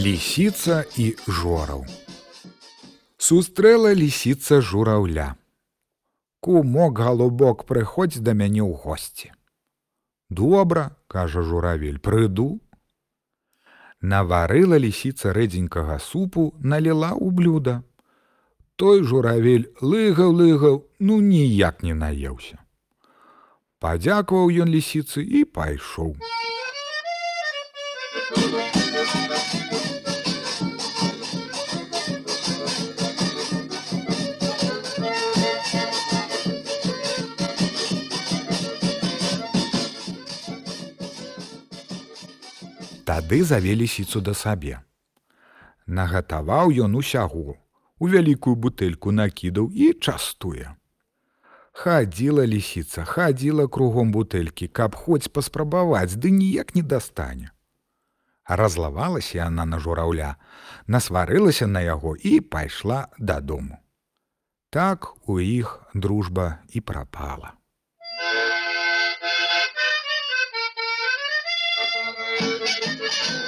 Лісіца і жораў. Сустрэла лісіца жураўля. Кумок галубок прыходзь да мяне ў госці. Добра, кажа журавель, прыйду. Наварыла лісіца рэдзенькага супу, наліла ў блюда. Той журавель лыгаў лыгаў, ну ніяк не наеўся. Падзякаваў ён лісіцы і пайшоў. Тады заве лісіцу да сабе. Нагатаваў ён усяго, у вялікую бутэльку накідаў і частуе. Хадзіла лісіца, хадзіла кругом бутэлькі, каб хоць паспрабаваць, ды ніяк не дастане. Разлавалася яна на жураўля, насварылася на яго і пайшла дадому. Так у іх дружба і прапала. Thank you.